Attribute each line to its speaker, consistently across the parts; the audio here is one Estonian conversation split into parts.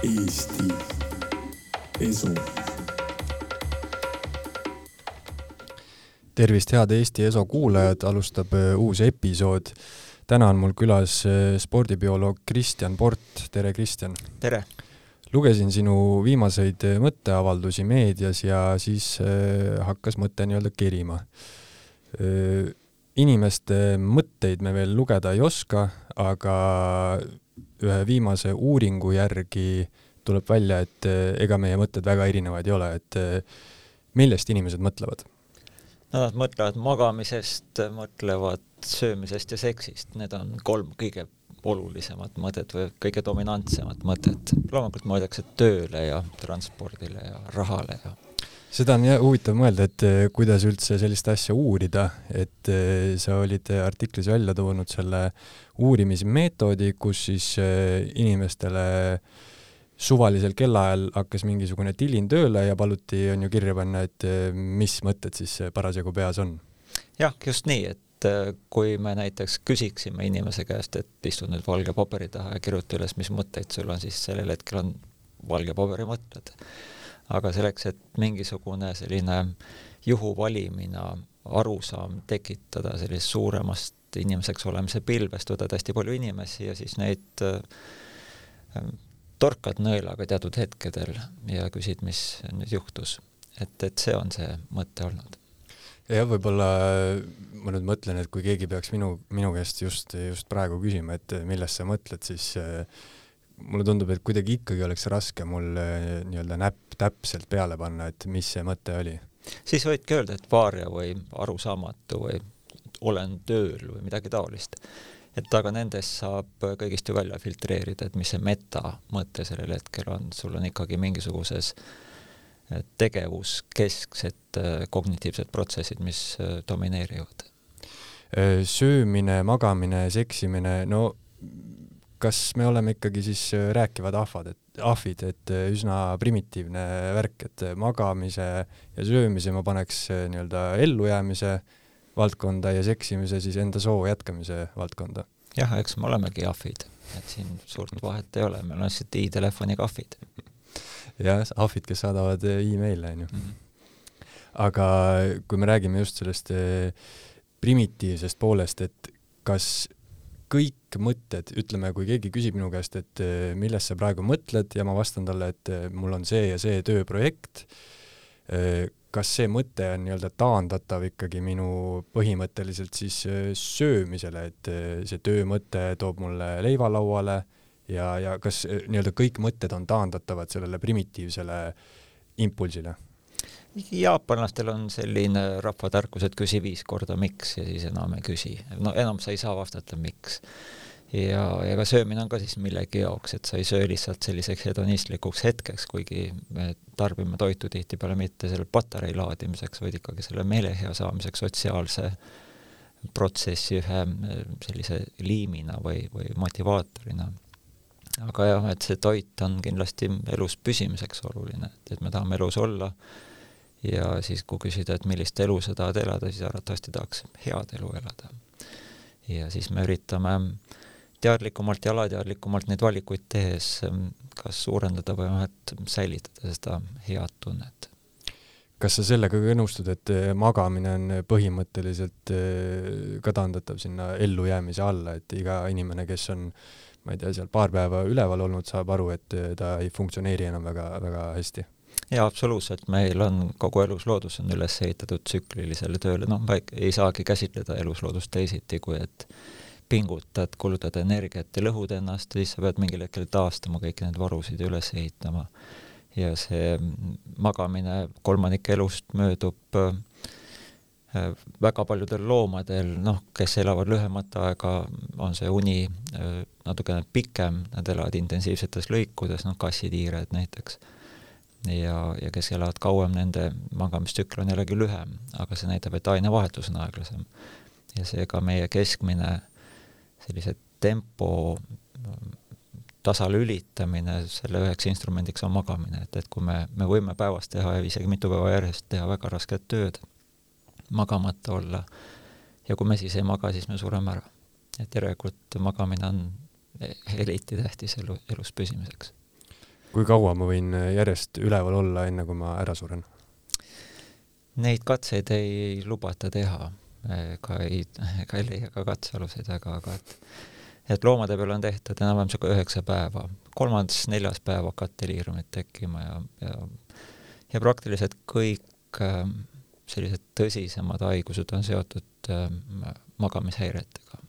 Speaker 1: Eesti Esu. tervist, head Eesti Eso kuulajad, alustab äh, uus episood. täna on mul külas äh, spordibioloog Kristjan Port, tere Kristjan!
Speaker 2: tere!
Speaker 1: lugesin sinu viimaseid äh, mõtteavaldusi meedias ja siis hakkas mõte nii-öelda kerima. inimeste mõtteid me veel lugeda ei oska, aga ühe viimase uuringu järgi tuleb välja, et eh, ega meie mõtted väga erinevad ei ole, et eh, millest inimesed mõtlevad?
Speaker 2: no nad mõtlevad magamisest, mõtlevad söömisest ja seksist, need on kolm kõige olulisemat mõtet või kõige dominantsemat mõtet. loomulikult mõeldakse tööle ja transpordile ja rahale ja
Speaker 1: seda on jah huvitav mõelda, et eh, kuidas üldse sellist asja uurida, et sa olid artiklis välja toonud selle uurimismeetodi, kus siis inimestele äh, suvalisel kellaajal hakkas mingisugune tilin tööle ja paluti, on ju, kirja panna, et eh, mis mõtted siis parasjagu peas on.
Speaker 2: jah, just nii, et eh, kui me näiteks küsiksime inimese käest, et istu nüüd valge paberi taha ja kirjuta üles, mis mõtteid sul on, siis sellel hetkel on valge paberi mõtted. Aga selleks, et mingisugune selline juhu valimine, arusaam tekitada sellisest suuremast inimeseks olemise pilvest, võtad hästi palju inimesi ja siis neid äh, torkad nõelaga teatud hetkedel ja küsid, mis nüüd juhtus. et, et see on see mõte olnud.
Speaker 1: jah, võib-olla ma nüüd mõtlen, et kui keegi peaks minu, minu käest just, just praegu küsima, et millest sa mõtled, siis äh, mulle tundub, et kuidagi ikkagi oleks raske mul äh, nii-öelda näpp täpselt peale panna, et mis see mõte oli.
Speaker 2: siis võidki öelda, et vaaria või arusaamatu või olen tööl või midagi taolist et aga nendest saab kõigist ju välja filtreerida, et mis see metamõte sellel hetkel on, sul on ikkagi mingisuguses eh, tegevuskesksed eh, kognitiivsed protsessid, mis eh, domineerivad.
Speaker 1: söömine, magamine, seksimine, no kas me oleme ikkagi siis rääkivad ahvad, et ahvid, et üsna primitiivne värk, et magamise ja söömise ma paneks nii-öelda ellujäämise äh, valdkonda ja seksimise siis enda soo jätkamise valdkonda.
Speaker 2: jah, eks me olemegi ahvid, et siin suurt vahet ei ole, meil on lihtsalt i-telefoniga ahvid.
Speaker 1: jah, ahvid, kes saadavad email'e, onju. Mhm. aga kui me räägime just sellest primitiivsest poolest, et kas kõik mõtted, ütleme, kui keegi küsib minu käest, et eh, millest sa praegu mõtled ja ma vastan talle, et mul on see ja see tööprojekt, kas see mõte on nii-öelda taandatav ikkagi minu põhimõtteliselt siis söömisele, et see töömõte toob mulle leiva lauale ja, ja kas nii-öelda kõik mõtted on taandatavad sellele primitiivsele impulsile?
Speaker 2: Jaapanlastel on selline rahvatarkus, et küsi viis korda miks ja siis enam ei küsi. no enam sa ei saa vastata, miks ja, ja ka söömine on ka siis millegi jaoks, et sa ei söö lihtsalt selliseks hedonistlikuks hetkeks, kuigi me tarbime toitu tihtipeale mitte selle patarei laadimiseks, vaid ikkagi selle meelehea saamiseks sotsiaalse protsessi ühe sellise liimina või, või motivaatorina. aga jah, et see toit on kindlasti elus püsimiseks oluline, et, et me tahame elus olla ja siis, kui küsida, et millist elu sa tahad elada, siis arvatavasti tahaks head elu elada. ja siis me üritame teadlikumalt ja alateadlikumalt neid valikuid tehes ähm, kas suurendada või vähemalt säilitada seda head tunnet.
Speaker 1: kas sa sellega ka nõustud, et äh, magamine on põhimõtteliselt äh, ka taandatav sinna ellujäämise alla, et iga inimene, kes on ma ei tea, seal paar päeva üleval olnud, saab aru, et äh, ta ei funktsioneeri enam väga, väga hästi?
Speaker 2: Jaa, absoluutselt, meil on kogu elusloodus on üles ehitatud tsüklilisele tööle, noh, ma ei, saagi käsitleda elusloodust teisiti, kui et pingutad, kulutad energiat ja lõhud ennast, siis sa pead mingil hetkel taastama kõiki neid varusid ja üles ehitama. ja see magamine kolmandik elust möödub äh, väga paljudel loomadel, noh, kes elavad lühemat aega, on see uni äh, natukene pikem, nad elavad intensiivsetes lõikudes, noh, kassitiired näiteks. Ja, ja kes elavad kauem, nende magamistsükkel on jällegi lühem, aga see näitab, et ainevahetus on aeglasem. ja seega meie keskmine sellise tempo tasalülitamine, selle üheks instrumendiks on magamine, et, et kui me, me võime päevas teha isegi mitu päeva järjest teha väga rasket tööd, magamata olla, ja kui me siis ei maga, siis me sureme ära. et järelikult magamine on eriti tähtis elu, elus püsimiseks.
Speaker 1: Kui kaua ma võin järjest üleval olla, enne kui ma ära suren?
Speaker 2: Neid katseid ei lubata teha, ega ei, ega ei leia ka katsealuseid väga, aga et et loomade peal on tehtud enam-vähem niisugune üheksa päeva, kolmandas-neljas päev hakkavad deliiriumid tekkima ja, ja ja praktiliselt kõik äh, sellised tõsisemad haigused on seotud äh, magamishäiretega.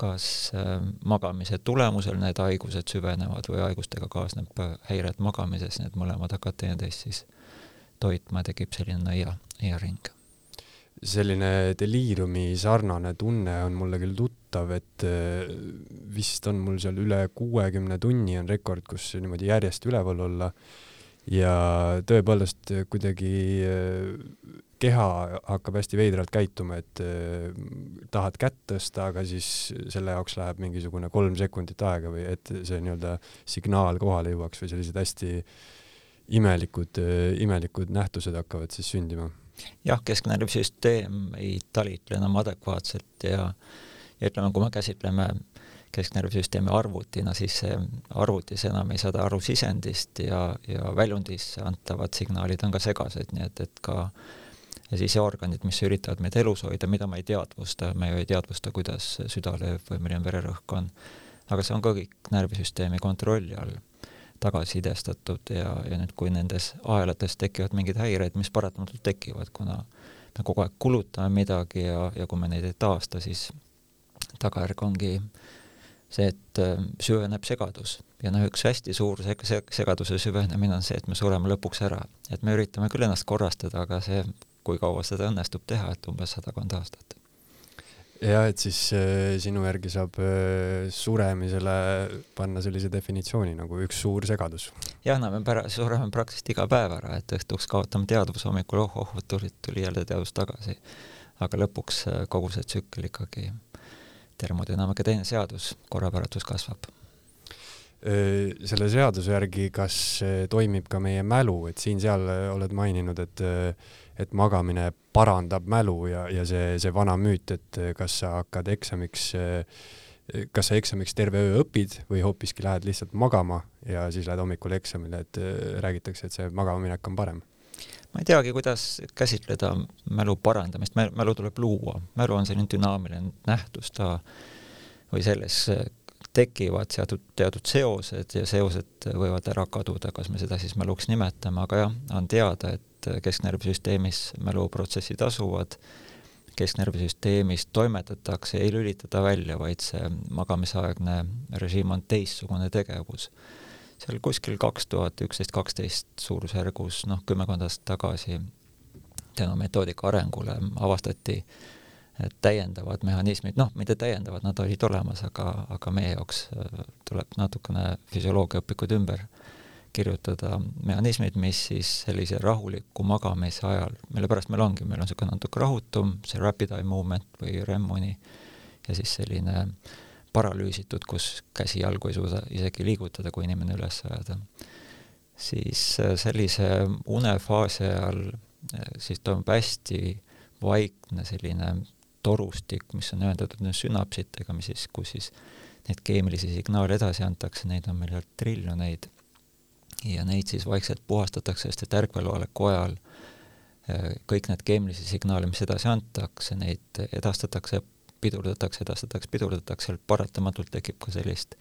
Speaker 2: Kas äh, magamise tulemusel need haigused süvenevad või haigustega kaasneb häired magamises, need mõlemad hakkavad teineteist siis toitma, tekib selline nõia, nõiaring
Speaker 1: selline deliiriumi sarnane tunne on mulle küll tuttav, et äh, vist on mul seal üle kuuekümne tunni on rekord, kus niimoodi järjest üleval olla. ja tõepoolest kuidagi äh, keha hakkab hästi veidralt käituma, et äh, tahad kätt tõsta, aga siis selle jaoks läheb mingisugune kolm sekundit aega või et see nii-öelda signaal kohale jõuaks või sellised hästi imelikud, imelikud nähtused hakkavad siis sündima.
Speaker 2: Jah, kesknärvisüsteem ei talitle enam adekvaatselt ja ja ütleme, kui me käsitleme kesknärvisüsteemi arvutina, siis see arvutis enam ei saada aru sisendist ja, ja väljundisse antavad signaalid on ka segased, nii et, et ka ja siseorganid, mis üritavad meid elus hoida, mida me ei teadvusta, me ju ei teadvusta, kuidas süda lööb või milline vererõhk on. aga see on ka kõik närvisüsteemi kontrolli all tagasisidestatud ja, ja nüüd, kui nendes ahelates tekivad mingid häired, mis paratamatult tekivad, kuna me kogu aeg kulutame midagi ja, ja kui me neid ei taasta, siis tagajärg ongi see, et äh, süveneb segadus. ja noh, üks hästi suur seg-, segaduse süvenemine on see, et me sureme lõpuks ära. et me üritame küll ennast korrastada, aga see, kui kaua seda õnnestub teha, et umbes sadakond aastat
Speaker 1: jah, et siis äh, sinu järgi saab äh, suremisele panna sellise definitsiooni nagu üks suur segadus.
Speaker 2: jah, no me pära-, sureme praktiliselt iga päev ära, et õhtuks kaotame teadvuse, hommikul oh, oh, tuli, tuli jälle teadvus tagasi. aga lõpuks äh, kogu see tsükkel ikkagi, termodünaamika teine seadus, korrapäratus kasvab
Speaker 1: selle seaduse järgi, kas toimib ka meie mälu, et siin-seal oled maininud, et et magamine parandab mälu ja, ja see, see vana müüt, et kas sa hakkad eksamiks, kas sa eksamiks terve öö õpid või hoopiski lähed lihtsalt magama ja siis lähed hommikul eksamile, et räägitakse, et see magamaminek on parem.
Speaker 2: Ma ei teagi, kuidas käsitleda mälu parandamist, mälu tuleb luua, mälu on selline dünaamiline nähtus, ta või selles tekivad teatud, teatud seosed ja seosed võivad ära kaduda, kas me seda siis mäluks nimetame, aga jah, on teada, et et kesknärvisüsteemis mäluprotsessid asuvad, kesknärvisüsteemis toimetatakse, ei lülitata välja, vaid see magamisaegne režiim on teistsugune tegevus. seal kuskil kaks tuhat üksteist, kaksteist suurusjärgus, noh, kümmekond aastat tagasi tänu metoodika arengule avastati täiendavad mehhanismid, noh, mitte täiendavad, nad olid olemas, aga, aga meie jaoks äh, tuleb natukene füsioloogiaõpikud ümber kirjutada mehhanismid, mis siis sellise rahuliku magamise ajal, mille pärast meil ongi, meil on niisugune natuke rahutum, see rapid eye movement või REM-uni, ja siis selline paralüüsitud, kus käsi-jalgu ei suuda isegi liigutada, kui inimene üles ajada. siis äh, sellise unefaasi ajal äh, siis toimub hästi vaikne selline torustik, mis on ühendatud sünapsitega, mis siis, kus siis neid keemilisi signaale edasi antakse, neid on meil triljoneid ja neid siis vaikselt puhastatakse, sest et ärkveloleku ajal äh, kõik need keemilisi signaale, mis edasi antakse, neid edastatakse, pidurdatakse, edastatakse, pidurdatakse, paratamatult tekib ka sellist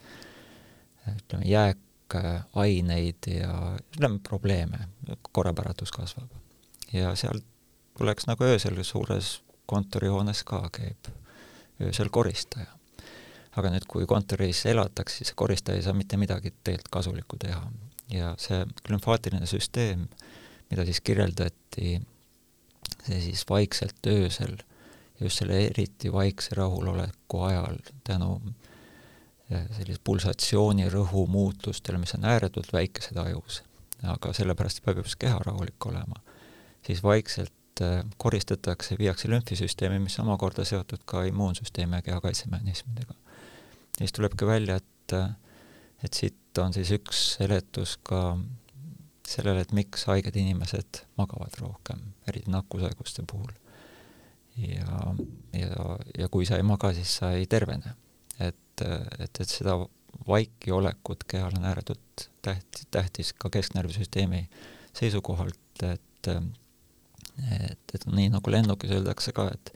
Speaker 2: ütleme, jääkaineid ja ütleme, probleeme, korrapäratus kasvab. ja seal tuleks nagu öösel suures kontorihoones ka käib öösel koristaja. aga nüüd, kui kontoris elatakse, siis koristaja ei saa mitte midagi tegelikult kasulikku teha ja see glümfaatiline süsteem, mida siis kirjeldati, see siis vaikselt öösel, just selle eriti vaikse rahuloleku ajal tänu eh, sellise pulsatsiooni rõhu muutustele, mis on ääretult väikesed ajus, aga sellepärast peab just keha rahulik olema, siis vaikselt eh, koristatakse, viiakse lümfisüsteemi, mis omakorda seotud ka immuunsüsteemi ja kehakaitsemehhanismidega. siis tulebki välja, et eh, et siit on siis üks seletus ka sellele, et miks haiged inimesed magavad rohkem, eriti nakkushaiguste puhul. ja, ja, ja kui sa ei maga, siis sa ei tervene. et, et, et seda vaiki olekut kehal on ääretult tähtis, tähtis ka kesknärvisüsteemi seisukohalt, et et, et nii nagu lennukis öeldakse ka, et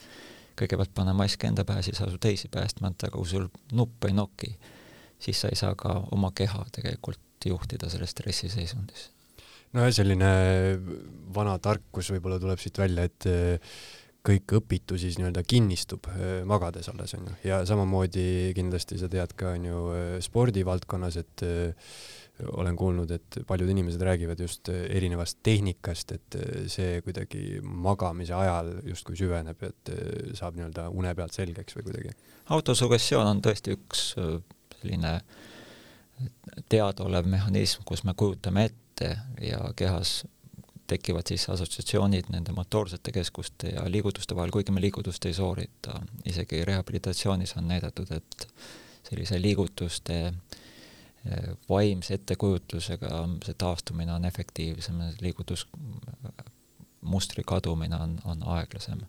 Speaker 2: kõigepealt pane mask enda pähe, siis asu teisi päästma, et aga kui sul nupp ei noki, siis sa ei saa ka oma keha tegelikult juhtida selles stressiseisundis.
Speaker 1: no ja selline vana tarkus võib-olla tuleb siit välja, et kõik õpitu siis nii-öelda kinnistub äh, magades alles onju ja samamoodi kindlasti sa tead ka onju äh, spordivaldkonnas, et olen kuulnud, et paljud inimesed räägivad just erinevast tehnikast, et see kuidagi magamise ajal justkui süveneb, et saab nii-öelda une pealt selgeks või kuidagi.
Speaker 2: autosugestioon on tõesti üks selline teadaolev mehhanism, kus me kujutame ette ja kehas tekivad siis assotsiatsioonid nende motoorsete keskuste ja liigutuste vahel, kuigi me liigutust ei soorita. isegi rehabilitatsioonis on näidatud, et sellise liigutuste eh, vaimse ettekujutusega see taastumine on efektiivsem, liigutusmustri kadumine on, on aeglasem.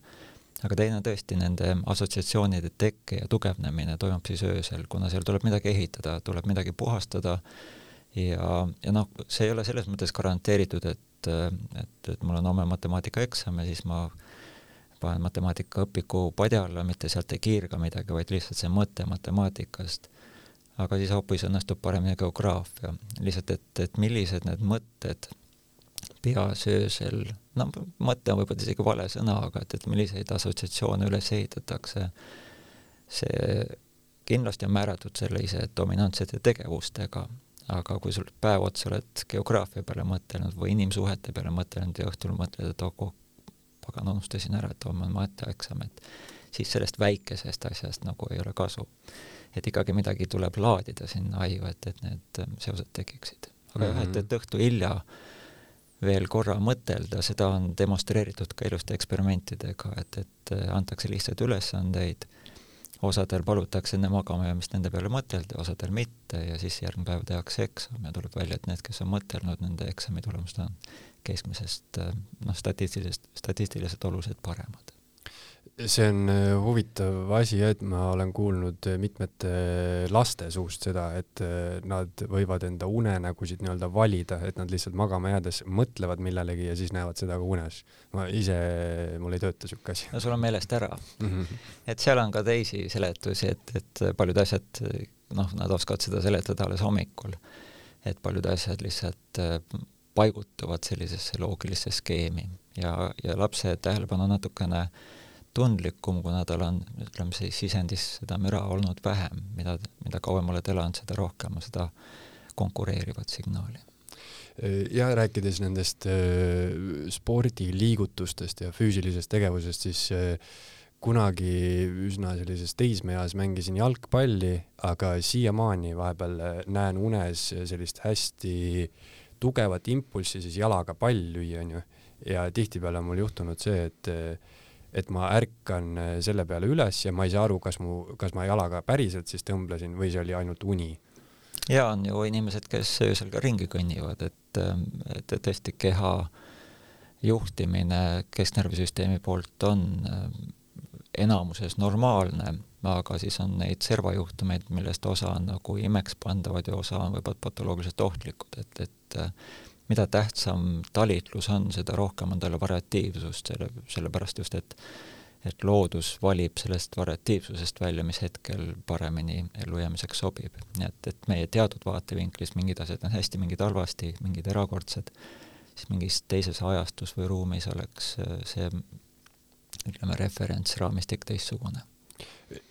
Speaker 2: Aga teine tõesti, nende assotsiatsioonide tekke ja tugevnemine toimub siis öösel, kuna seal tuleb midagi ehitada, tuleb midagi puhastada ja, ja noh, see ei ole selles mõttes garanteeritud, et et, et, mul on homme matemaatikaeksam ja siis ma panen matemaatikaõpiku padja alla, mitte sealt ei kiirga midagi, vaid lihtsalt see mõte matemaatikast. aga siis hoopis õnnestub paremini geograafia, lihtsalt et, et millised need mõtted peas öösel, no mõte on võib-olla isegi vale sõna, aga et, et milliseid assotsiatsioone üles ehitatakse, see kindlasti on määratud selle ise dominantsete tegevustega aga kui sul päev otsa oled geograafia peale mõtelnud või inimsuhete peale mõtelnud ja õhtul mõtled, et oh, pagan, unustasin ära, et homme on matjaeksam, et siis sellest väikesest asjast nagu ei ole kasu. et ikkagi midagi tuleb laadida sinna aiu, et, et need seosed tekiksid. aga jah mm -hmm., et, et õhtu hilja veel korra mõtelda, seda on demonstreeritud ka ilusti eksperimentidega, et, et äh, antakse lihtsalt ülesandeid osadel palutakse enne magama jäämist nende peale mõtelda, osadel mitte ja siis järgmine päev tehakse eksam ja tuleb välja, et need, kes on mõtelnud, nende eksami tulemused on keskmisest noh, statistilisest, statistiliselt oluliselt paremad
Speaker 1: see on äh, huvitav asi, et ma olen kuulnud äh, mitmete laste suust seda, et äh, nad võivad enda unenägusid nii-öelda valida, et nad lihtsalt magama jäädes mõtlevad millelegi ja siis näevad seda ka unes. ma ise, mul ei tööta siuke asi.
Speaker 2: no sul on meelest ära mm. -hmm. et seal on ka teisi seletusi, et, et paljud asjad, noh, nad oskavad seda seletada alles hommikul. et paljud asjad lihtsalt paigutuvad sellisesse loogilisse skeemi ja, ja lapse tähelepanu natukene äh, tundlikum, kuna tal on, ütleme siis sisendis seda müra olnud vähem, mida, mida kauem oled elanud, seda rohkem seda konkureerivat signaali.
Speaker 1: ja rääkides nendest äh, spordiliigutustest ja füüsilisest tegevusest, siis äh, kunagi üsna sellises teismeeas mängisin jalgpalli, aga siiamaani vahepeal äh, näen unes sellist hästi tugevat impulssi siis jalaga pall lüüa, onju. ja tihtipeale on mul juhtunud see, et et ma ärkan äh, selle peale üles ja ma ei saa aru, kas mu, kas ma jalaga päriselt siis tõmblesin või see oli ainult uni.
Speaker 2: ja on ju inimesed, kes öösel ka ringi kõnnivad, et, ähm, et tõesti keha juhtimine kesknärvisüsteemi poolt on ähm, enamuses normaalne, aga siis on neid servajuhtumeid, millest osa on nagu imeks pandavad ja osa on võib-olla patoloogiliselt ohtlikud, et, et äh, mida tähtsam talitlus on, seda rohkem on tal variatiivsust, selle, sellepärast just, et et loodus valib sellest variatiivsusest välja, mis hetkel paremini ellujäämiseks sobib. nii et, et meie teatud vaatevinklist mingid asjad on hästi, mingid halvasti, mingid erakordsed, siis mingis teises ajastus või ruumis oleks see ütleme, referentsraamistik teistsugune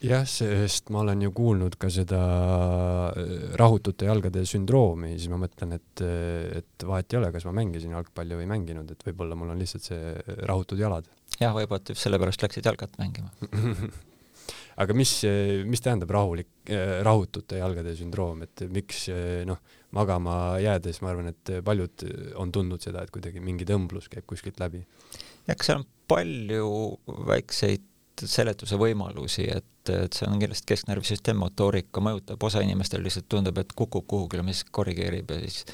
Speaker 1: jah, sest ma olen ju kuulnud ka seda äh, rahutute jalgade sündroomi, siis ma mõtlen, et, et vahet ei ole, kas ma mängisin jalgpalli või ei mänginud, et võib-olla mul on lihtsalt see rahutud jalad.
Speaker 2: jah, võib-olla just sellepärast läksid jalgat mängima
Speaker 1: aga mis, mis tähendab rahulik, äh, rahutute jalgade sündroom, et miks noh, magama jäädes ma arvan, et paljud on tundnud seda, et kuidagi mingi tõmblus käib kuskilt läbi.
Speaker 2: jah, eks seal on palju väikseid seletuse võimalusi, et, et see on kindlasti kesknärvisüsteem, motoorika mõjutab, osa inimestel lihtsalt tundub, et kukub kuhugile, mis korrigeerib ja siis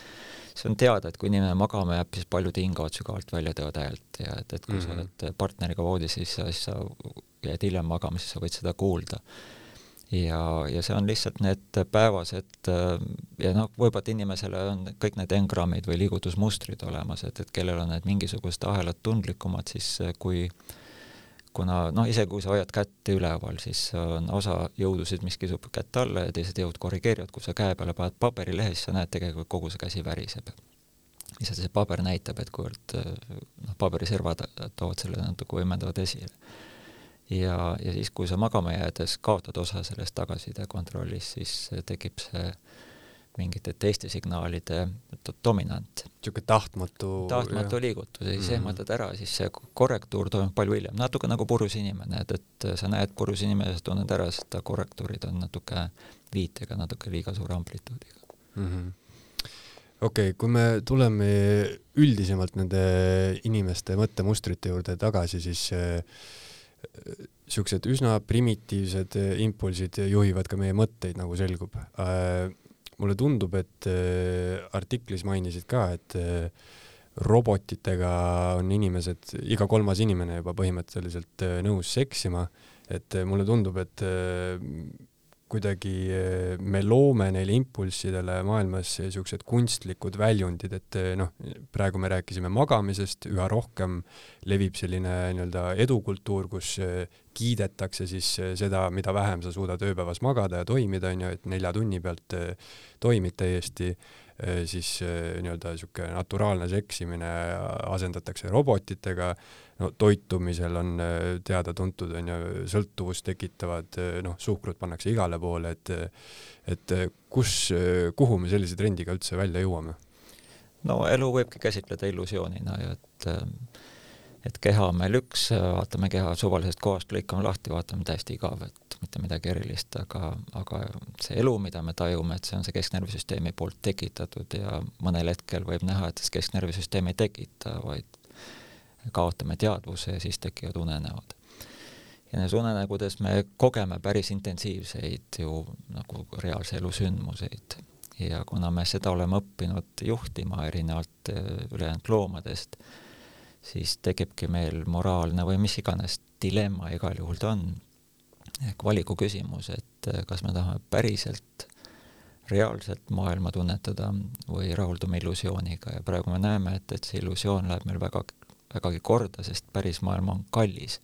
Speaker 2: see on teada, et kui inimene magama jääb, siis paljud hingavad sügavalt välja häält ja et, et kui mm -hmm. sa mhm. oled partneriga voodis, siis sa, siis sa jääd hiljem magama, siis sa võid seda kuulda. ja, ja see on lihtsalt need päevased ja noh, võib-olla inimesele on kõik need engrammid või liigutusmustrid olemas, et, et kellel on need mingisugused ahelad tundlikumad, siis kui kuna noh, isegi kui sa hoiad kätt üleval, siis on osa jõudusid, mis kisub kätt alla ja teised jõud korrigeerivad, kui sa käe peale paned paberilehe, siis sa näed tegelikult kogu see käsi väriseb. lihtsalt see paber näitab, et kuivõrd noh, paberiservad toovad selle natuke võimendavad esile ja, ja siis, kui sa magama jäädes kaotad osa sellest tagasiside kontrollist, siis tekib see mingite teiste signaalide dominant.
Speaker 1: niisugune tahtmatu
Speaker 2: tahtmatu jah. liigutus ja siis mm -hmm. ehmatad ära, siis see korrektuur toimub palju hiljem, natuke nagu purus inimene, et, et sa näed purus inimesest, tunned ära, sest ta korrektuurid on natuke viitega, natuke liiga suure amplituudiga mm.
Speaker 1: -hmm okei okay,, kui me tuleme üldisemalt nende inimeste mõttemustrite juurde tagasi, siis äh, niisugused üsna primitiivsed impulsid juhivad ka meie mõtteid, nagu selgub. Äh, mulle tundub, et äh, artiklis mainisid ka, et äh, robotitega on inimesed, iga kolmas inimene juba põhimõtteliselt nõus seksima, et mulle tundub, et kuidagi eh, me loome neile impulssidele maailmas niisugused kunstlikud väljundid, et eh, noh, praegu me rääkisime magamisest, üha rohkem levib selline nii-öelda edukultuur, kus eh, kiidetakse siis seda, mida vähem sa suudad ööpäevas magada ja toimida, on ju, et nelja tunni pealt toimid täiesti siis nii-öelda niisugune naturaalne seksimine asendatakse robotitega, no toitumisel on äh, teada-tuntud, on ju, sõltuvust tekitavad, noh, suhkrut pannakse igale poole, et et kus, kuhu me sellise trendiga üldse välja jõuame?
Speaker 2: no elu võibki käsitleda illusioonina ja et et keha on meil üks, vaatame keha suvalisest kohast, lõikame lahti, vaatame täiesti igav, et mitte midagi erilist, aga, aga see elu, mida me tajume, et see on see kesknärvisüsteemi poolt tekitatud ja mõnel hetkel võib näha, et see kesknärvisüsteem ei tekita, vaid kaotame teadvuse ja siis tekivad unenäod. ja nendes unenägudes me kogeme päris intensiivseid ju nagu reaalse elu sündmuseid. Ja kuna me seda oleme õppinud juhtima erinevalt ülejäänud loomadest, siis tekibki meil moraalne või mis iganes dilemma igal juhul ta on, ehk valiku küsimus, et eh, kas me tahame päriselt reaalselt maailma tunnetada või rahuldume illusiooniga. Ja praegu me näeme, et, et see illusioon läheb meil väga, vägagi korda, sest päris maailm on kallis.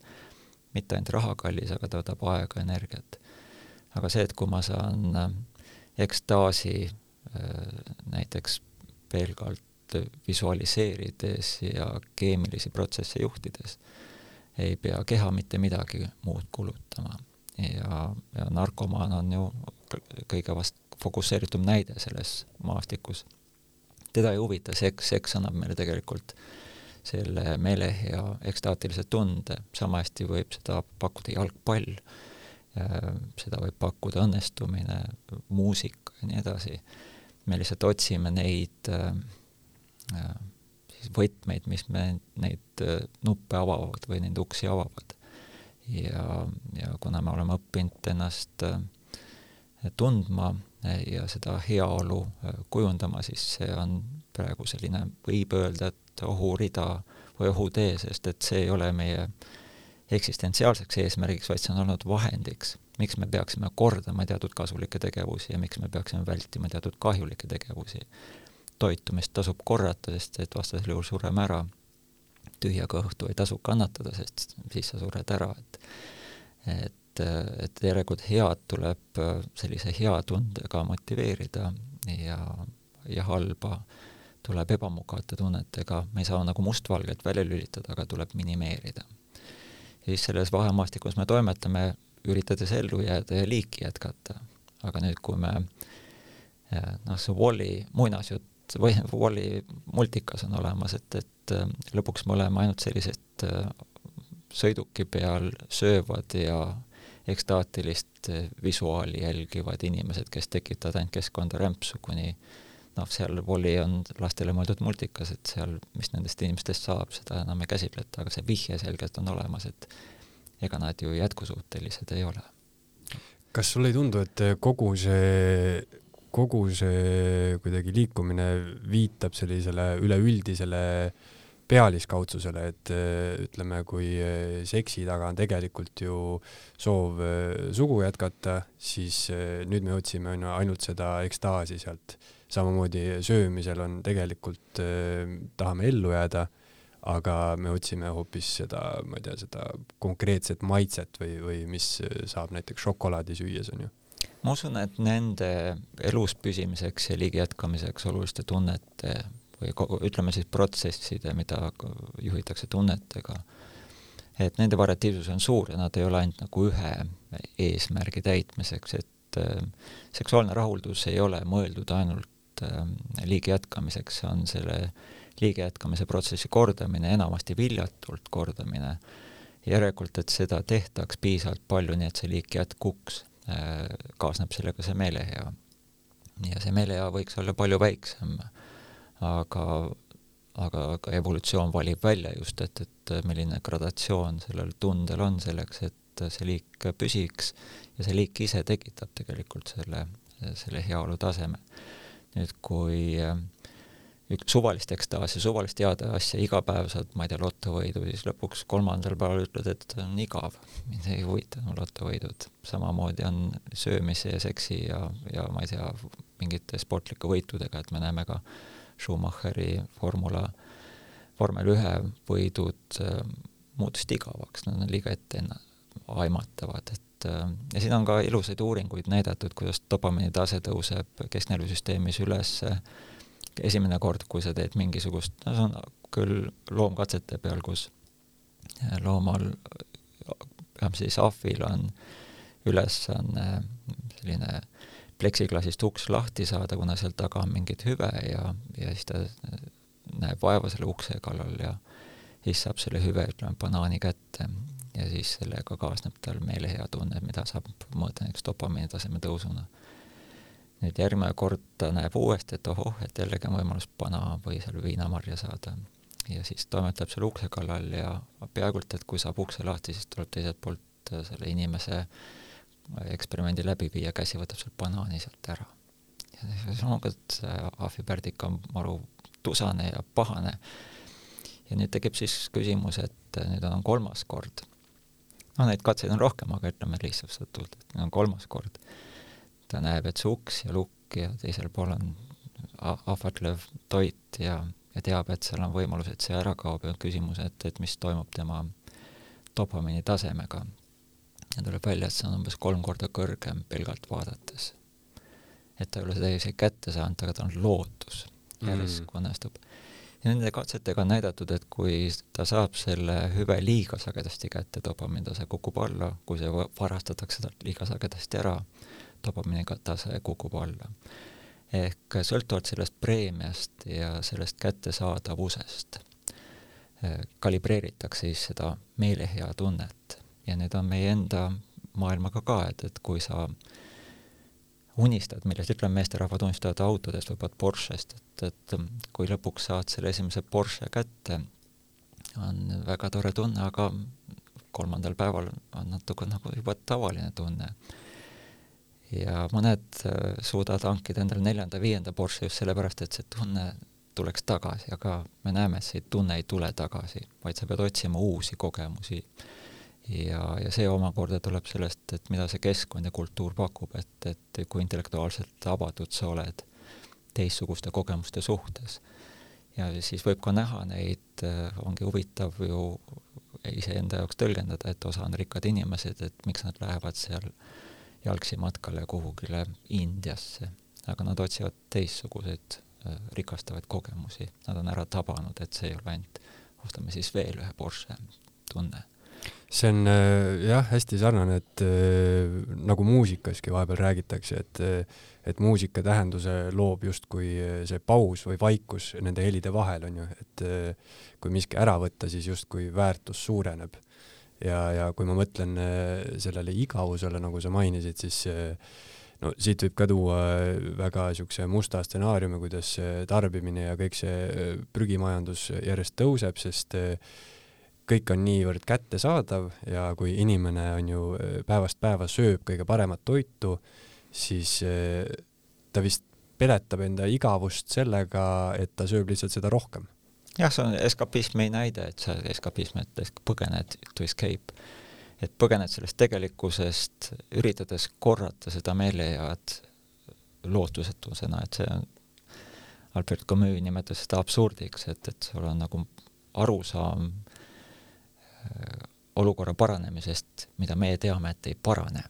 Speaker 2: mitte ainult raha kallis, aga ta võtab aega, energiat. aga see, et kui ma saan eh, ekstaasi eh, näiteks pelgalt visualiseerides ja keemilisi protsesse juhtides, ei pea keha mitte midagi muud kulutama ja, ja narkomaan on ju kõige vast fokusseeritum näide selles maastikus. teda ei huvita seks, seks annab meile tegelikult selle meelehea ekstaatilise tunde, sama hästi võib seda pakkuda jalgpall, seda võib pakkuda õnnestumine, muusika ja nii edasi. me lihtsalt otsime neid äh, siis võtmeid, mis me neid äh, nuppe avavad või neid uksi avavad. Ja, ja kuna me oleme õppinud ennast äh, tundma ja seda heaolu kujundama, siis see on praegu selline, võib öelda, et ohurida või ohutee, sest et see ei ole meie eksistentsiaalseks eesmärgiks, vaid see on olnud vahendiks, miks me peaksime kordama teatud kasulikke tegevusi ja miks me peaksime vältima teatud kahjulikke tegevusi. toitumist tasub korrata, sest et vastasel juhul sureme ära tühja kõhtu ei tasu kannatada, sest siis sa sured ära, et et, et järelikult head tuleb sellise hea tundega motiveerida ja, ja halba tuleb ebamugavate tunnetega, me ei saa nagu mustvalgelt välja lülitada, aga tuleb minimeerida. ja siis selles vahemaastikus me toimetame, üritades ellu jääda ja liiki jätkata. aga nüüd, kui me noh, see Walli muinasjutt või Walli multikas on olemas, et, et äh, lõpuks me oleme ainult sellised äh, sõiduki peal söövad ja ekstaatilist äh, visuaali jälgivad inimesed, kes tekitavad ainult keskkonda rämpsu, kuni noh, seal Wall-E on lastele mõeldud multikas, et seal, mis nendest inimestest saab, seda enam ei käsitleta, aga see vihje selgelt on olemas, et ega nad ju jätkusuutelised ei ole.
Speaker 1: kas sulle ei tundu, et kogu see kogu see kuidagi liikumine viitab sellisele üleüldisele pealiskaudsusele, et ütleme, kui seksi taga on tegelikult ju soov sugu jätkata, siis nüüd me otsime ainult seda ekstaasi sealt. Samamoodi söömisel on tegelikult, tahame ellu jääda aga me otsime hoopis seda, ma ei tea, seda konkreetset maitset või, või mis saab näiteks šokolaadi süües, on ju.
Speaker 2: ma usun, et nende elus püsimiseks ja liigi jätkamiseks oluliste tunnete või ütleme siis protsesside, mida juhitakse tunnetega, et nende variatiivsus on suur ja nad ei ole ainult nagu ühe eesmärgi täitmiseks, et äh, seksuaalne rahuldus ei ole mõeldud ainult äh, liigi jätkamiseks, on selle liige jätkamise protsessi kordamine, enamasti viljatult kordamine, järelikult, et seda tehtaks piisavalt palju, nii et see liik jätkuks, äh, kaasneb sellega see meelehea. ja see meelehea võiks olla palju väiksem, aga, aga, aga evolutsioon valib välja just, et, et milline gradatsioon sellel tundel on selleks, et see liik püsiks ja see liik ise tekitab tegelikult selle, selle heaolu taseme. Nüüd, kui üks suvalist ekstaasi, suvalist head asja, iga päev saad, ma ei tea, lotovõidu, siis lõpuks kolmandal päeval ütled, et on igav, mind ei huvita no lotovõidud. samamoodi on söömise ja seksi ja, ja ma ei tea, mingite sportlike võitudega, et me näeme ka Schumacheri formula, vormel ühe võidud äh, muutusid igavaks, nad on liiga ette aimatavad, et äh, ja siin on ka ilusaid uuringuid näidatud, kuidas dopamiini tase tõuseb kesknärvisüsteemis üles. Äh, esimene kord, kui sa teed mingisugust, no see on küll loomkatsete peal, kus loomal, vähemalt siis ahvil on ülesanne selline pleksiklaasist uks lahti saada, kuna seal taga on mingit hüve ja, ja siis ta näeb vaeva selle ukse kallal ja siis saab selle hüve, ütleme, banaani kätte ja siis sellega kaasneb tal meelehea tunne, mida saab mõõta näiteks dopamiini taseme tõusuna nüüd järgmine kord ta näeb uuesti, et ohoh, et jällegi on võimalus pana või seal viinamarja saada. ja siis toimetab seal ukse kallal ja peaaegu et, kui saab ukse lahti, siis tuleb teiselt poolt äh, selle inimese äh, eksperimendi läbi viia, käsi võtab sealt banaani sealt ära. ja siis et see ahvipärdik on maru tusane ja pahane. ja nüüd tekib siis küsimus, et äh, nüüd on kolmas kord. Noh, neid katseid on rohkem, aga ütleme lihtsustatult, et on kolmas kord ta näeb, et see uks ja lukk ja teisel pool on ahvatlev toit ja, ja teab, et seal on võimalus, et see ära kaob ja on küsimus, et, et mis toimub tema dopamiini tasemega. ja tuleb välja, et see on umbes kolm korda kõrgem pelgalt vaadates. et ta ei ole seda isegi kätte saanud, aga ta on lootus, järsku mm. õnnestub. Ja nende katsetega on näidatud, et kui ta saab selle hüve liiga sagedasti kätte, dopamiini tase kukub alla, kui see varastatakse talt liiga sagedasti ära, dopamiini tase kukub alla. ehk sõltuvalt sellest preemiast ja sellest kättesaadavusest eh, kalibreeritakse siis seda meelehea tunnet ja need on meie enda maailmaga ka, et, et kui sa unistad, millest ütleme, meesterahvad unistavad autodest, võib-olla Porschest, et, et kui lõpuks saad selle esimese Porsche kätte, on väga tore tunne, aga kolmandal päeval on natuke nagu juba tavaline tunne ja mõned äh, suudavad hankida endale neljanda-viienda Porsche just sellepärast, et see tunne tuleks tagasi, aga me näeme, et see tunne ei tule tagasi, vaid sa pead otsima uusi kogemusi. Ja, ja see omakorda tuleb sellest, et mida see keskkond ja kultuur pakub, et, et kui intellektuaalselt avatud sa oled teistsuguste kogemuste suhtes. ja siis võib ka näha neid, äh, ongi huvitav ju iseenda jaoks tõlgendada, et osa on rikkad inimesed, et miks nad lähevad seal jalgsi matkale kuhugile Indiasse, aga nad otsivad teistsuguseid äh, rikastavaid kogemusi, nad on ära tabanud, et see ei ole ainult ostame siis veel ühe Porsche tunne.
Speaker 1: See on äh, jah, hästi sarnane, et äh, nagu muusikaski vahepeal räägitakse, et et muusika tähenduse loob justkui see paus või vaikus nende helide vahel, on ju, et kui miski ära võtta, siis justkui väärtus suureneb. Ja, ja kui ma mõtlen äh, sellele igavusele, nagu sa mainisid, siis äh, no siit võib ka tuua äh, väga niisuguse musta stsenaariumi, kuidas tarbimine ja kõik see prügimajandus järjest tõuseb, sest kõik on niivõrd kättesaadav ja kui inimene on ju päevast päeva sööb kõige paremat toitu, siis ta vist peletab enda igavust sellega, et ta sööb lihtsalt seda rohkem
Speaker 2: jah, see on eskapismi näide, et sa eskapism, et põgened to escape. et põgened sellest tegelikkusest, üritades korrata seda meelehead lootusetusena, et see on, Albert Camus nimetas seda absurdiks, et, et sul on nagu arusaam olukorra paranemisest, mida meie teame, et ei parane.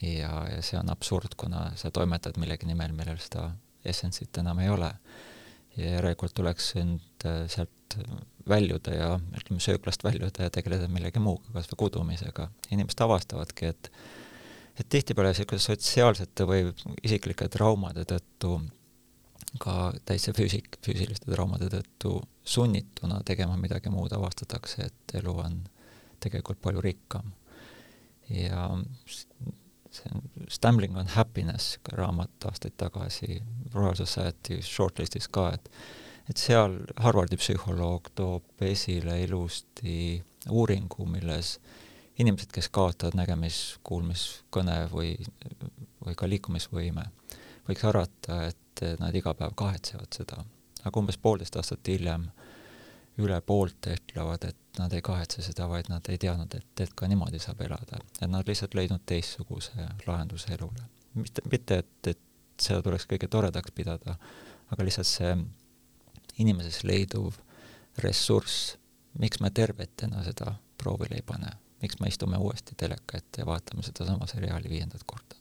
Speaker 2: ja, ja see on absurd, kuna sa toimetad millegi nimel, millel seda essentsit enam ei ole. ja järelikult tuleks end äh, sealt väljuda ja ütleme, sööklast väljuda ja tegeleda millegi muuga, kas või kudumisega. inimesed avastavadki, et et tihtipeale niisuguste sotsiaalsete või isiklike traumade tõttu ka täitsa füüsik, füüsiliste traumade tõttu sunnituna tegema midagi muud, avastatakse, et elu on tegelikult palju rikkam. ja see on Stumbling on Happiness, raamat aastaid tagasi Royal Society shortlist'is ka, et et seal Harvardi psühholoog toob esile ilusti uuringu, milles inimesed, kes kaotavad nägemis, kuulmis, kõne või, või ka liikumisvõime, võiks arvata, et nad iga päev kahetsevad seda. aga umbes poolteist aastat hiljem üle poolte ütlevad, et nad ei kahetse seda, vaid nad ei teadnud, et, et ka niimoodi saab elada. et nad lihtsalt leidnud teistsuguse lahenduse elule. mitte, mitte et, et seda tuleks kõige toredaks pidada, aga lihtsalt see inimeses leiduv ressurss, miks me tervetena seda proovile ei pane, miks me istume uuesti teleka ette ja vaatame sedasama seriaali viiendat korda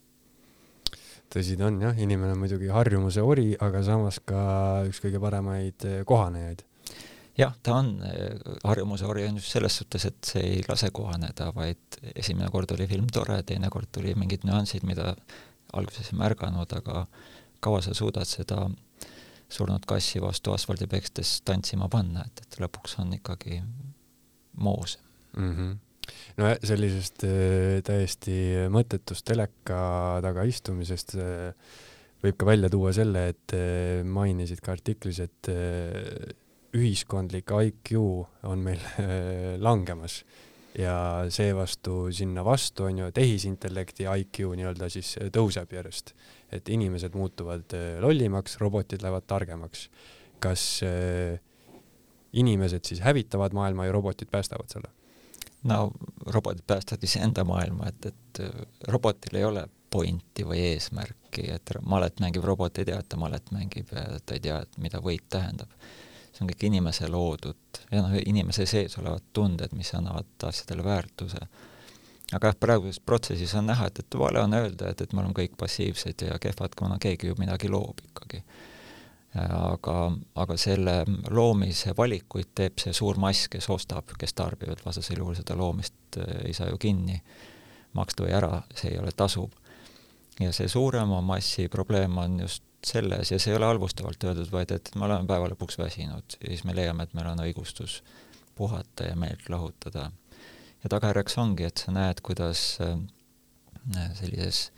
Speaker 1: tõsi ta on jah, inimene on muidugi harjumuse ori, aga samas ka üks kõige paremaid kohanejaid
Speaker 2: jah, ta on eh, harjumuse just selles suhtes, et see ei lase kohaneda, vaid esimene kord oli film tore, teine kord tuli mingid nüansid, mida alguses ei märganud, aga kaua sa suudad seda surnud kassi vastu asfaldi pekstes tantsima panna, et, et lõpuks on ikkagi moos
Speaker 1: mm. -hmm no sellisest äh, täiesti mõttetust teleka taga istumisest äh, võib ka välja tuua selle, et äh, mainisid ka artiklis, et ühiskondlik IQ on meil langemas ja seevastu sinna vastu on ju tehisintellekti IQ nii-öelda siis tõuseb järjest, et inimesed muutuvad äh, lollimaks, robotid lähevad targemaks. kas äh, inimesed siis hävitavad maailma ja robotid päästavad selle?
Speaker 2: no robotid päästavad iseenda maailma, et, et äh, robotil ei ole pointi või eesmärki, et malet mängib robot ei tea, et ta malet mängib ja ta ei tea, et mida võit tähendab see on kõik inimese loodud ja noh, inimese sees olevad tunded, mis annavad asjadele väärtuse. aga jah, praeguses protsessis on näha, et, et vale on öelda, et, et me oleme kõik passiivsed ja kehvad, kuna keegi ju midagi loob ikkagi. aga, aga selle loomise valikuid teeb see suur mass, kes ostab, kes tarbib, et vastasel juhul seda loomist äh, ei saa ju kinni maksta või ära, see ei ole tasuv. ja see suurema massi probleem on just selles ja see ei ole halvustavalt öeldud, vaid et me oleme päeva lõpuks väsinud ja siis me leiame, et meil on õigustus puhata ja meelt lahutada. ja tagajärjeks ongi, et sa näed, kuidas äh, sellises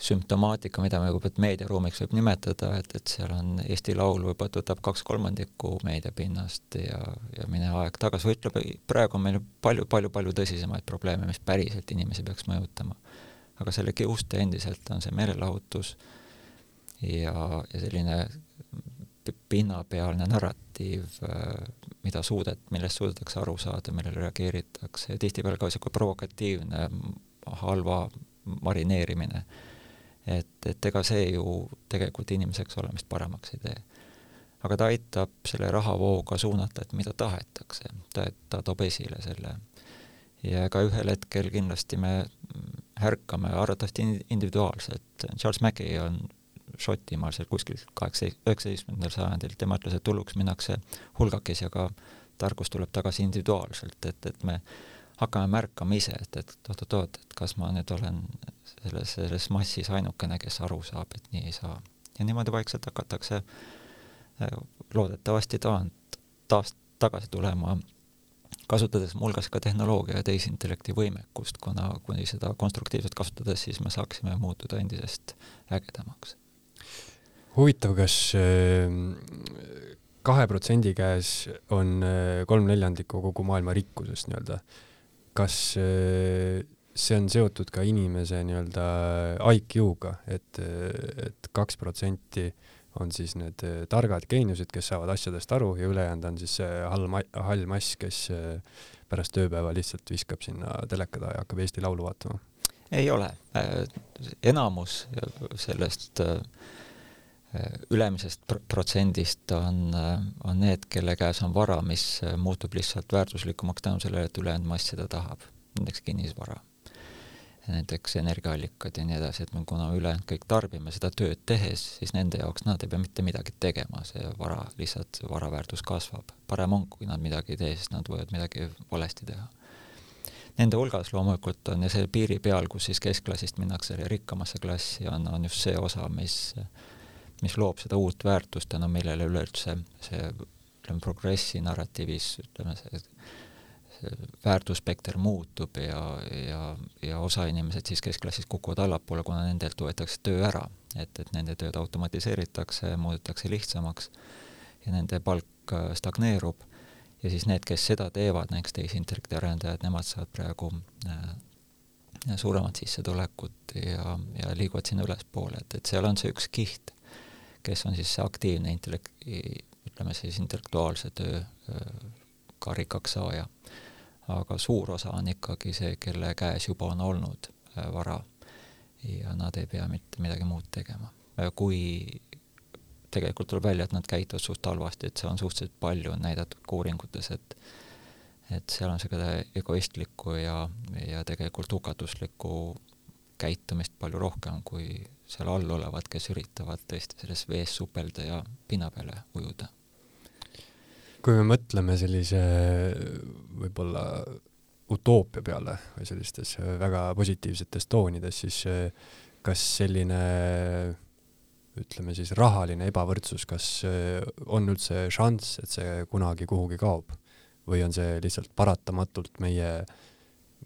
Speaker 2: sümptomaatika, mida me juba meediaruumiks võib nimetada, et, et seal on Eesti Laul võib-olla võtab kaks kolmandikku meediapinnast ja, ja mine aeg tagasi, ütleb, praegu on meil palju, palju, palju tõsisemaid probleeme, mis päriselt inimesi peaks mõjutama. aga selle kiuste endiselt on see meelelahutus ja, ja selline pinnapealne narratiiv, mida suudet, millest suudetakse aru saada, millele reageeritakse tihtipeale ka niisugune provokatiivne halva marineerimine. et, et ega see ju tegelikult inimeseks olemist paremaks ei tee. aga ta aitab selle rahavooga suunata, et mida tahetakse, ta, ta toob esile selle. ja ega ühel hetkel kindlasti me ärkame arvatavasti individuaalselt, Charles Mackey on Šotimaal seal kuskil kaheksa, üheksateistkümnendal sajandil, tema ütles, et hulluks minnakse hulgakesi, aga tarkus tuleb tagasi individuaalselt, et, et me hakkame märkama ise, et, et oot-oot-oot, et kas ma nüüd olen selles, selles massis ainukene, kes aru saab, et nii ei saa. ja niimoodi vaikselt hakatakse äh, loodetavasti taand, taas tagasi tulema, kasutades muuhulgas ka tehnoloogia ja tehisintellekti võimekust, kuna kuni seda konstruktiivselt kasutades, siis me saaksime muutuda endisest ägedamaks
Speaker 1: huvitav, kas ehm, kahe protsendi käes on eh, kolm neljandikku kogu maailma rikkusest nii-öelda. kas eh, see on seotud ka inimese nii-öelda IQ-ga, et, et kaks protsenti on siis need targad geeniused, kes saavad asjadest aru ja ülejäänud on siis see hall hall mass, kes pärast ööpäeva lihtsalt viskab sinna teleka taha ja hakkab Eesti Laulu vaatama?
Speaker 2: Ei ole. enamus sellest ülemisest protsendist on, on need, kelle käes on vara, mis muutub lihtsalt väärtuslikumaks tänu sellele, et ülejäänud mass seda tahab, näiteks kinnisvara näiteks energiaallikad ja nii edasi, et me kuna ülejäänud kõik tarbime seda tööd tehes, siis nende jaoks nad ei pea mitte midagi tegema, see vara, lihtsalt vara väärtus kasvab. parem on, kui nad midagi ei tee, sest nad võivad midagi valesti teha. Nende hulgas loomulikult on ja see piiri peal, kus siis keskklassist minnakse rikkamasse klassi, on, on just see osa, mis, mis loob seda uut väärtust, tänu millele üleüldse see ütleme, progressi narratiivis ütleme, see väärtusspekter muutub ja, ja, ja osa inimesed siis keskklassist kukuvad allapoole, kuna nendelt võetakse töö ära. et, et nende tööd automatiseeritakse, muudetakse lihtsamaks ja nende palk äh, stagneerub ja siis need, kes seda teevad, näiteks tehisintellekti arendajad, nemad saavad praegu äh, suuremat sissetulekut ja, ja liiguvad sinna ülespoole, et, et seal on see üks kiht, kes on siis see aktiivne intellekt, ütleme siis intellektuaalse töö äh, karikaks saaja. Aga suur osa on ikkagi see, kelle käes juba on olnud äh, vara. Ja nad ei pea mitte midagi muud tegema. kui tegelikult tuleb välja, et nad käituvad suht halvasti, et see on suhteliselt palju näidatud ka uuringutes, et et seal on seda egoistlikku ja, ja tegelikult hukatuslikku käitumist palju rohkem kui seal all olevad, kes üritavad tõesti selles vees supelda ja pinna peale ujuda.
Speaker 1: Kui me mõtleme sellise võib-olla utoopia peale või sellistes väga positiivsetes toonides, siis kas selline ütleme siis rahaline ebavõrdsus, kas on üldse šanss, et see kunagi kuhugi kaob? Või on see lihtsalt paratamatult meie,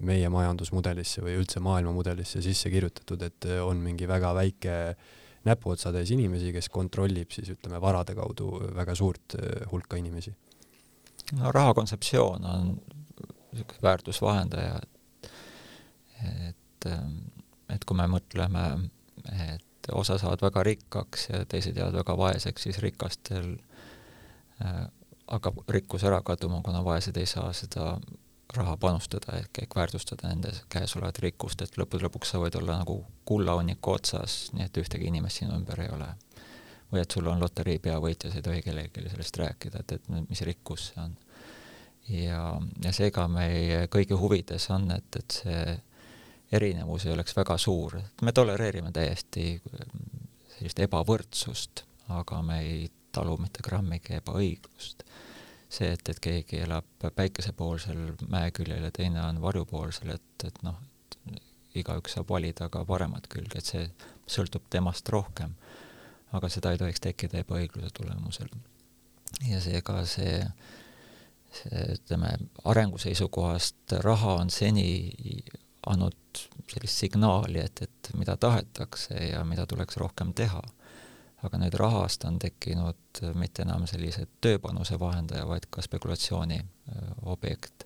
Speaker 1: meie majandusmudelisse või üldse maailmamudelisse sisse kirjutatud, et on mingi väga väike näpuotsatäis inimesi, kes kontrollib siis ütleme varade kaudu väga suurt hulka inimesi?
Speaker 2: No raha kontseptsioon on niisugune väärtusvahendaja, et, et kui me mõtleme, et osa saavad väga rikkaks ja teised jäävad väga vaeseks, siis rikastel äh, hakkab rikkus ära kaduma, kuna vaesed ei saa seda raha panustada ehk, ehk väärtustada nende käes olevat rikkust, et lõppude lõpuks sa võid olla nagu kullahunniku otsas, nii et ühtegi inimest sinu ümber ei ole või et sul on loterii peavõitja, sa ei tohi kellelegi sellest rääkida, et, et mis rikkus see on. ja, ja seega meie kõigi huvides on, et, et see erinevus ei oleks väga suur, me tolereerime täiesti sellist ebavõrdsust, aga me ei talu mitte grammigi ebaõiglust. see, et, et keegi elab päikesepoolsel mäeküljel ja teine on varjupoolsel, et, et noh, igaüks saab valida ka paremat külge, et see sõltub temast rohkem aga seda ei tohiks tekkida ebaõigluse tulemusel. ja seega see, see ütleme, arengu seisukohast raha on seni andnud sellist signaali, et, et mida tahetakse ja mida tuleks rohkem teha. aga nüüd rahast on tekkinud mitte enam sellise tööpanuse vahendaja, vaid ka spekulatsiooni objekt.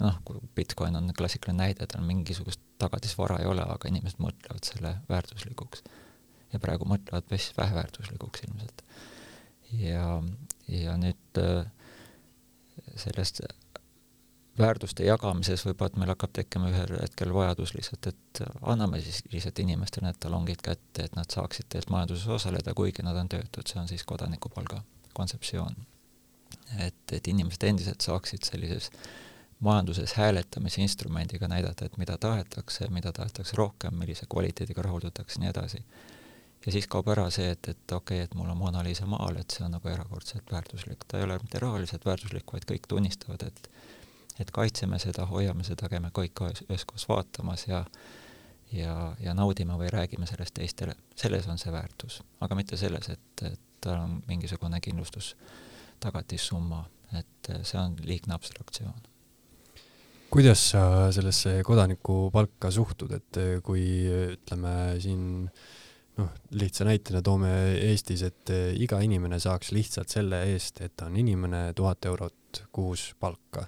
Speaker 2: noh, kui Bitcoin on klassikaline näide, tal mingisugust tagatisvara ei ole, aga inimesed mõtlevad selle väärtuslikuks ja praegu mõtlevad päris väheväärtuslikuks ilmselt. ja, ja nüüd sellest väärtuste jagamises võib-olla, et meil hakkab tekkima ühel hetkel vajadus lihtsalt, et anname siis lihtsalt inimestele need talongid kätte, et nad saaksid tegelikult majanduses osaleda, kuigi nad on töötud, see on siis kodanikupalga kontseptsioon. et, et inimesed endiselt saaksid sellises majanduses hääletamise instrumendiga näidata, et mida tahetakse, mida tahetakse rohkem, millise kvaliteediga rahuldatakse, nii edasi ja siis kaob ära see, et, et okei okay,, et mul on Mona Lisa maal, et see on nagu erakordselt väärtuslik. ta ei ole mitte rahaliselt väärtuslik, vaid kõik tunnistavad, et et kaitseme seda, hoiame seda, käime kõik üheskoos vaatamas ja ja, ja naudime või räägime sellest teistele, selles on see väärtus, aga mitte selles, et, et tal on mingisugune kindlustus, tagatissumma, et see on liigne abstraktsioon.
Speaker 1: kuidas sa sellesse kodanikupalka suhtud, et kui ütleme siin noh, lihtsa näitena toome Eestis, et iga inimene saaks lihtsalt selle eest, et ta on inimene, tuhat eurot kuus palka.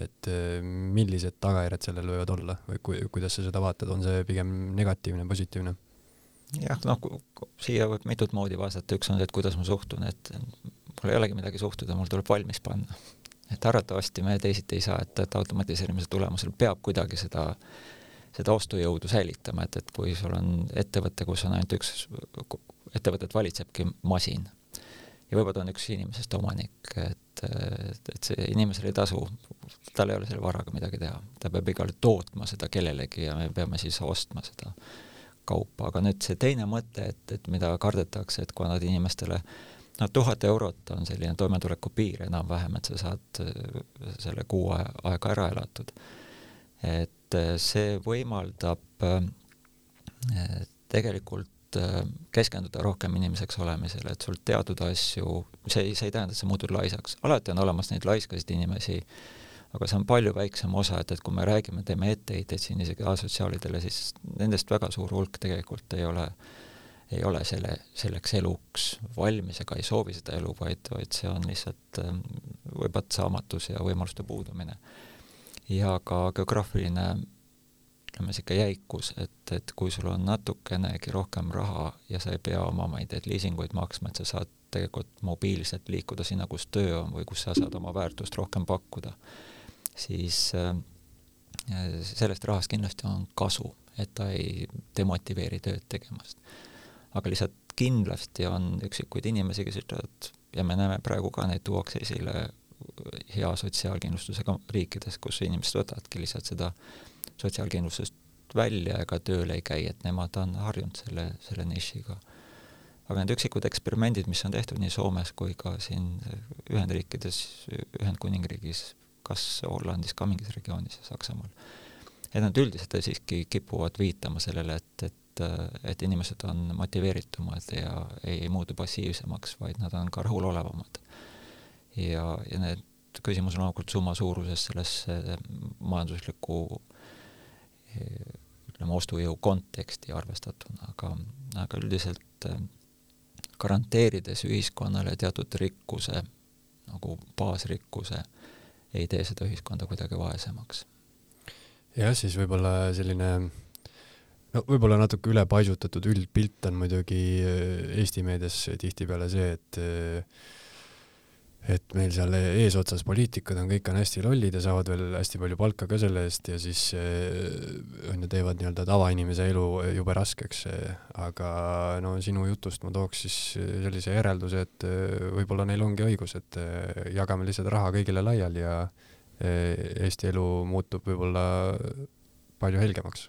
Speaker 1: Et eh, millised tagajärjed sellel võivad olla või ku, kuidas sa seda vaatad, on see pigem negatiivne, positiivne?
Speaker 2: jah, noh, siia võib mitut moodi vastata, üks on see, et kuidas ma suhtun, et mul ei olegi midagi suhtuda, mul tuleb valmis panna. et arvatavasti me teisiti ei saa, et, et automatiseerimise tulemusel peab kuidagi seda, seda ostujõudu säilitama, et, et kui sul on ettevõte, kus on ainult üks, ettevõtet valitsebki masin ja võib-olla ta on üks inimesest omanik, et, et, et see inimesel ei tasu, tal ei ole selle varaga midagi teha, ta peab igal tootma seda kellelegi ja me peame siis ostma seda kaupa, aga nüüd see teine mõte, et, et mida kardetakse, et kui annad inimestele no tuhat eurot on selline toimetuleku piir enam-vähem, et sa saad äh, selle kuu aega ära elatud. et äh, see võimaldab äh, tegelikult keskenduda rohkem inimeseks olemisele, et sul teatud asju, see ei, see ei tähenda, et sa muutud laisaks, alati on olemas neid laiskasid inimesi, aga see on palju väiksem osa, et, et kui me räägime, teeme etteheiteid siin isegi asotsiaalidele, siis nendest väga suur hulk tegelikult ei ole, ei ole selle, selleks eluks valmis ega ei soovi seda elu, vaid, vaid see on lihtsalt ähm, võib-olla saamatus ja võimaluste puudumine. ja ka geograafiline ütleme, niisugune jäikus, et, et kui sul on natukenegi rohkem raha ja sa ei pea oma, ma ei tea, liisinguid maksma, et sa saad tegelikult mobiilselt liikuda sinna, kus töö on või kus sa saad oma väärtust rohkem pakkuda siis äh, sellest rahast kindlasti on kasu, et ta ei demotiveeri tööd tegemast. aga lihtsalt kindlasti on üksikuid inimesi, kes ütlevad, ja me näeme praegu ka neid tuuakse esile hea sotsiaalkindlustusega riikides, kus inimesed võtavadki lihtsalt seda sotsiaalkindlustust välja ega tööl ei käi, et nemad on harjunud selle, selle nišiga. Aga need üksikud eksperimendid, mis on tehtud nii Soomes kui ka siin Ühendriikides, Ühendkuningriigis, kas Hollandis ka mingis regioonis ja Saksamaal. et nad üldiselt siiski kipuvad viitama sellele, et, et, et inimesed on motiveeritumad ja ei, ei muutu passiivsemaks, vaid nad on ka rahulolevamad. ja, ja need, küsimus on loomulikult summa suuruses selles majandusliku ütleme, ostujõu konteksti arvestatuna, aga, aga üldiselt garanteerides ühiskonnale teatud rikkuse, nagu baasrikkuse ei tee seda ühiskonda kuidagi vaesemaks.
Speaker 1: jah, siis võib-olla selline no võib-olla natuke ülepaisutatud üldpilt on muidugi äh, Eesti meedias tihtipeale see, et äh, et meil seal eesotsas poliitikud on, kõik on hästi lollid ja saavad veel hästi palju palka ka selle eest ja siis äh, on ju, teevad nii-öelda tavainimese elu jube raskeks. aga no sinu jutust ma tooks siis sellise järelduse, et võib-olla neil ongi õigus, et jagame lihtsalt raha kõigile laiali ja Eesti elu muutub võib-olla palju helgemaks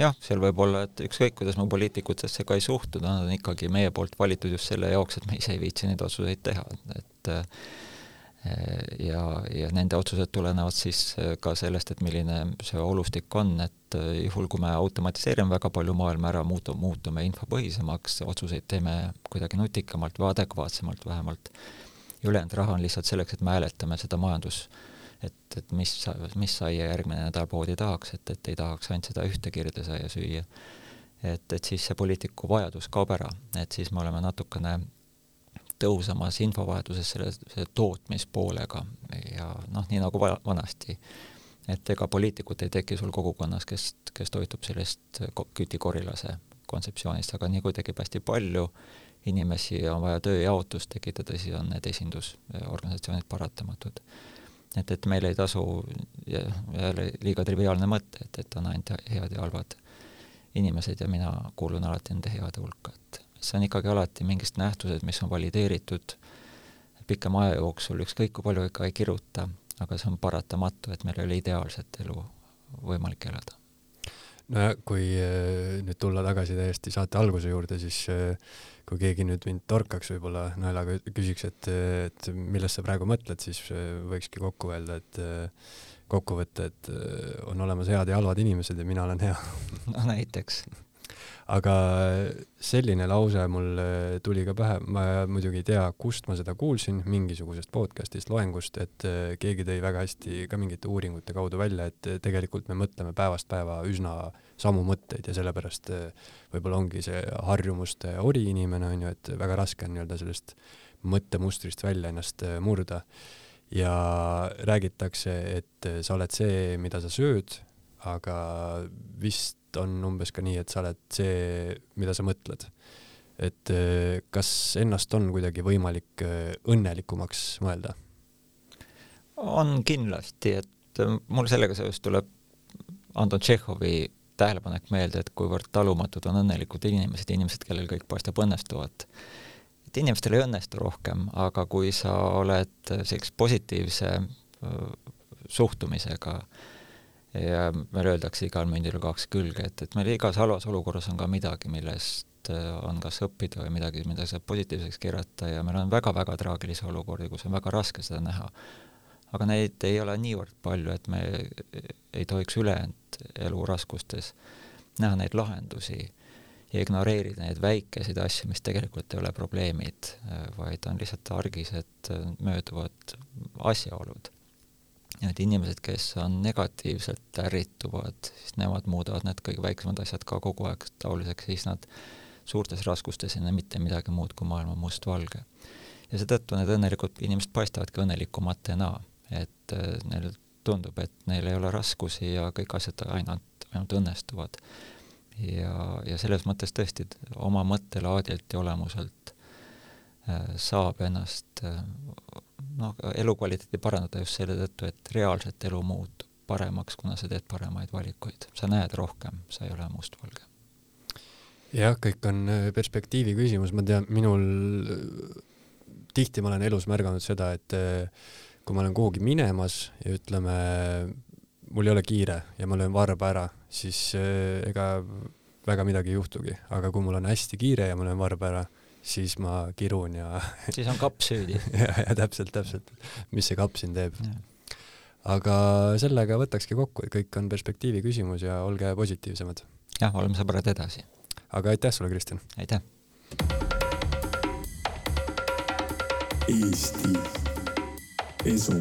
Speaker 2: jah, seal võib olla, et ükskõik, kuidas me poliitikutesse ka ei suhtu, nad on ikkagi meie poolt valitud just selle jaoks, et me ise ei viitsi neid otsuseid teha, et ja, ja nende otsused tulenevad siis ka sellest, et milline see olustik on, et juhul, kui me automatiseerime väga palju maailma ära, muutu-, muutume infopõhisemaks, otsuseid teeme kuidagi nutikamalt või adekvaatsemalt vähemalt, ja ülejäänud raha on lihtsalt selleks, et me hääletame seda majandus- et, et mis, mis saia järgmine nädal poodi tahaks, et, et ei tahaks ainult seda ühte kirdesaia süüa. et, et siis see poliitiku vajadus kaob ära, et siis me oleme natukene tõhusamas infovahetuses selle, selle tootmispoolega. Ja noh, nii nagu va vanasti, et ega poliitikut ei teki sul kogukonnas, kes, kes toitub sellest kütikorilase kontseptsioonist, aga nii kui tekib hästi palju inimesi ja on vaja tööjaotust tekitada, siis on need esindusorganisatsioonid paratamatud et, et meil ei tasu jälle liiga triviaalne mõte, et, et on ainult head ja halvad inimesed ja mina kuulun alati nende heade hulka, et see on ikkagi alati mingid nähtused, mis on valideeritud pikema aja jooksul, ükskõik kui palju ikka ei kiruta, aga see on paratamatu, et meil ei ole ideaalset elu võimalik elada
Speaker 1: nojah, kui äh, nüüd tulla tagasi täiesti saate alguse juurde, siis äh, kui keegi nüüd mind torkaks võib-olla naljaga küsiks, et, et millest sa praegu mõtled, siis võikski kokku öelda, et kokku võtta, et on olemas head ja halvad inimesed ja mina olen hea.
Speaker 2: no näiteks
Speaker 1: aga selline lause mul äh, tuli ka pähe, ma muidugi ei tea, kust ma seda kuulsin, mingisugusest podcast'ist, loengust, et äh, keegi tõi väga hästi ka mingite uuringute kaudu välja, et äh, tegelikult me mõtleme päevast päeva üsna samu mõtteid ja sellepärast võib-olla ongi see harjumuste ori inimene, on ju, et väga raske on nii-öelda sellest mõttemustrist välja ennast murda. ja räägitakse, et sa oled see, mida sa sööd aga vist on umbes ka nii, et sa oled see, mida sa mõtled. et äh, kas ennast on kuidagi võimalik äh, õnnelikumaks mõelda?
Speaker 2: on kindlasti, et äh, mul sellega seoses tuleb Anton Tšehhovi tähelepanek meelde, et kuivõrd talumatud on õnnelikud inimesed, inimesed, kellel kõik paistab õnnestuvat. et inimestel ei õnnestu rohkem, aga kui sa oled sellise positiivse suhtumisega ja meil öeldakse igal mündil kaks külge, et, et meil igas halvas olukorras on ka midagi, millest on kas õppida või midagi, mida saab positiivseks keerata ja meil on väga-väga traagilisi olukordi, kus on väga raske seda näha. aga neid ei ole niivõrd palju, et me ei tohiks ülejäänud elu raskustes näha neid lahendusi ja ignoreerida neid väikeseid asju, mis tegelikult ei ole probleemid, vaid on lihtsalt argised mööduvad asjaolud. Need inimesed, kes on negatiivselt ärrituvad, siis nemad muudavad need kõige väiksemad asjad ka kogu aeg taoliseks, siis nad suurtes raskustes ei näe mitte midagi muud kui maailma mustvalge. ja seetõttu need õnnelikud inimesed paistavadki õnnelikumatena, et äh, neil tundub, et neil ei ole raskusi ja kõik asjad ainult, ainult õnnestuvad. ja, ja selles mõttes tõesti oma mõttelaadilt ja olemuselt äh, saab ennast äh, noh, elukvaliteeti parandada just selle tõttu, et reaalselt elu muutub paremaks, kuna sa teed paremaid valikuid. sa näed rohkem, sa ei ole mustvalge.
Speaker 1: jah, kõik on perspektiivi küsimus, ma tean, minul tihti ma olen elus märganud seda, et kui ma olen kuhugi minemas ja ütleme, mul ei ole kiire ja ma löön varba ära, siis äh, ega väga midagi ei juhtugi, aga kui mul on hästi kiire ja ma löön varba ära, siis ma kirun ja
Speaker 2: siis on kapp süüdi
Speaker 1: ja, ja täpselt, täpselt, mis see kapp siin teeb. aga sellega võtakski kokku, et kõik on perspektiivi küsimus ja olge positiivsemad.
Speaker 2: jah, oleme sõbrad edasi.
Speaker 1: aga aitäh sulle, Kristjan!
Speaker 2: aitäh!
Speaker 3: Eesti esu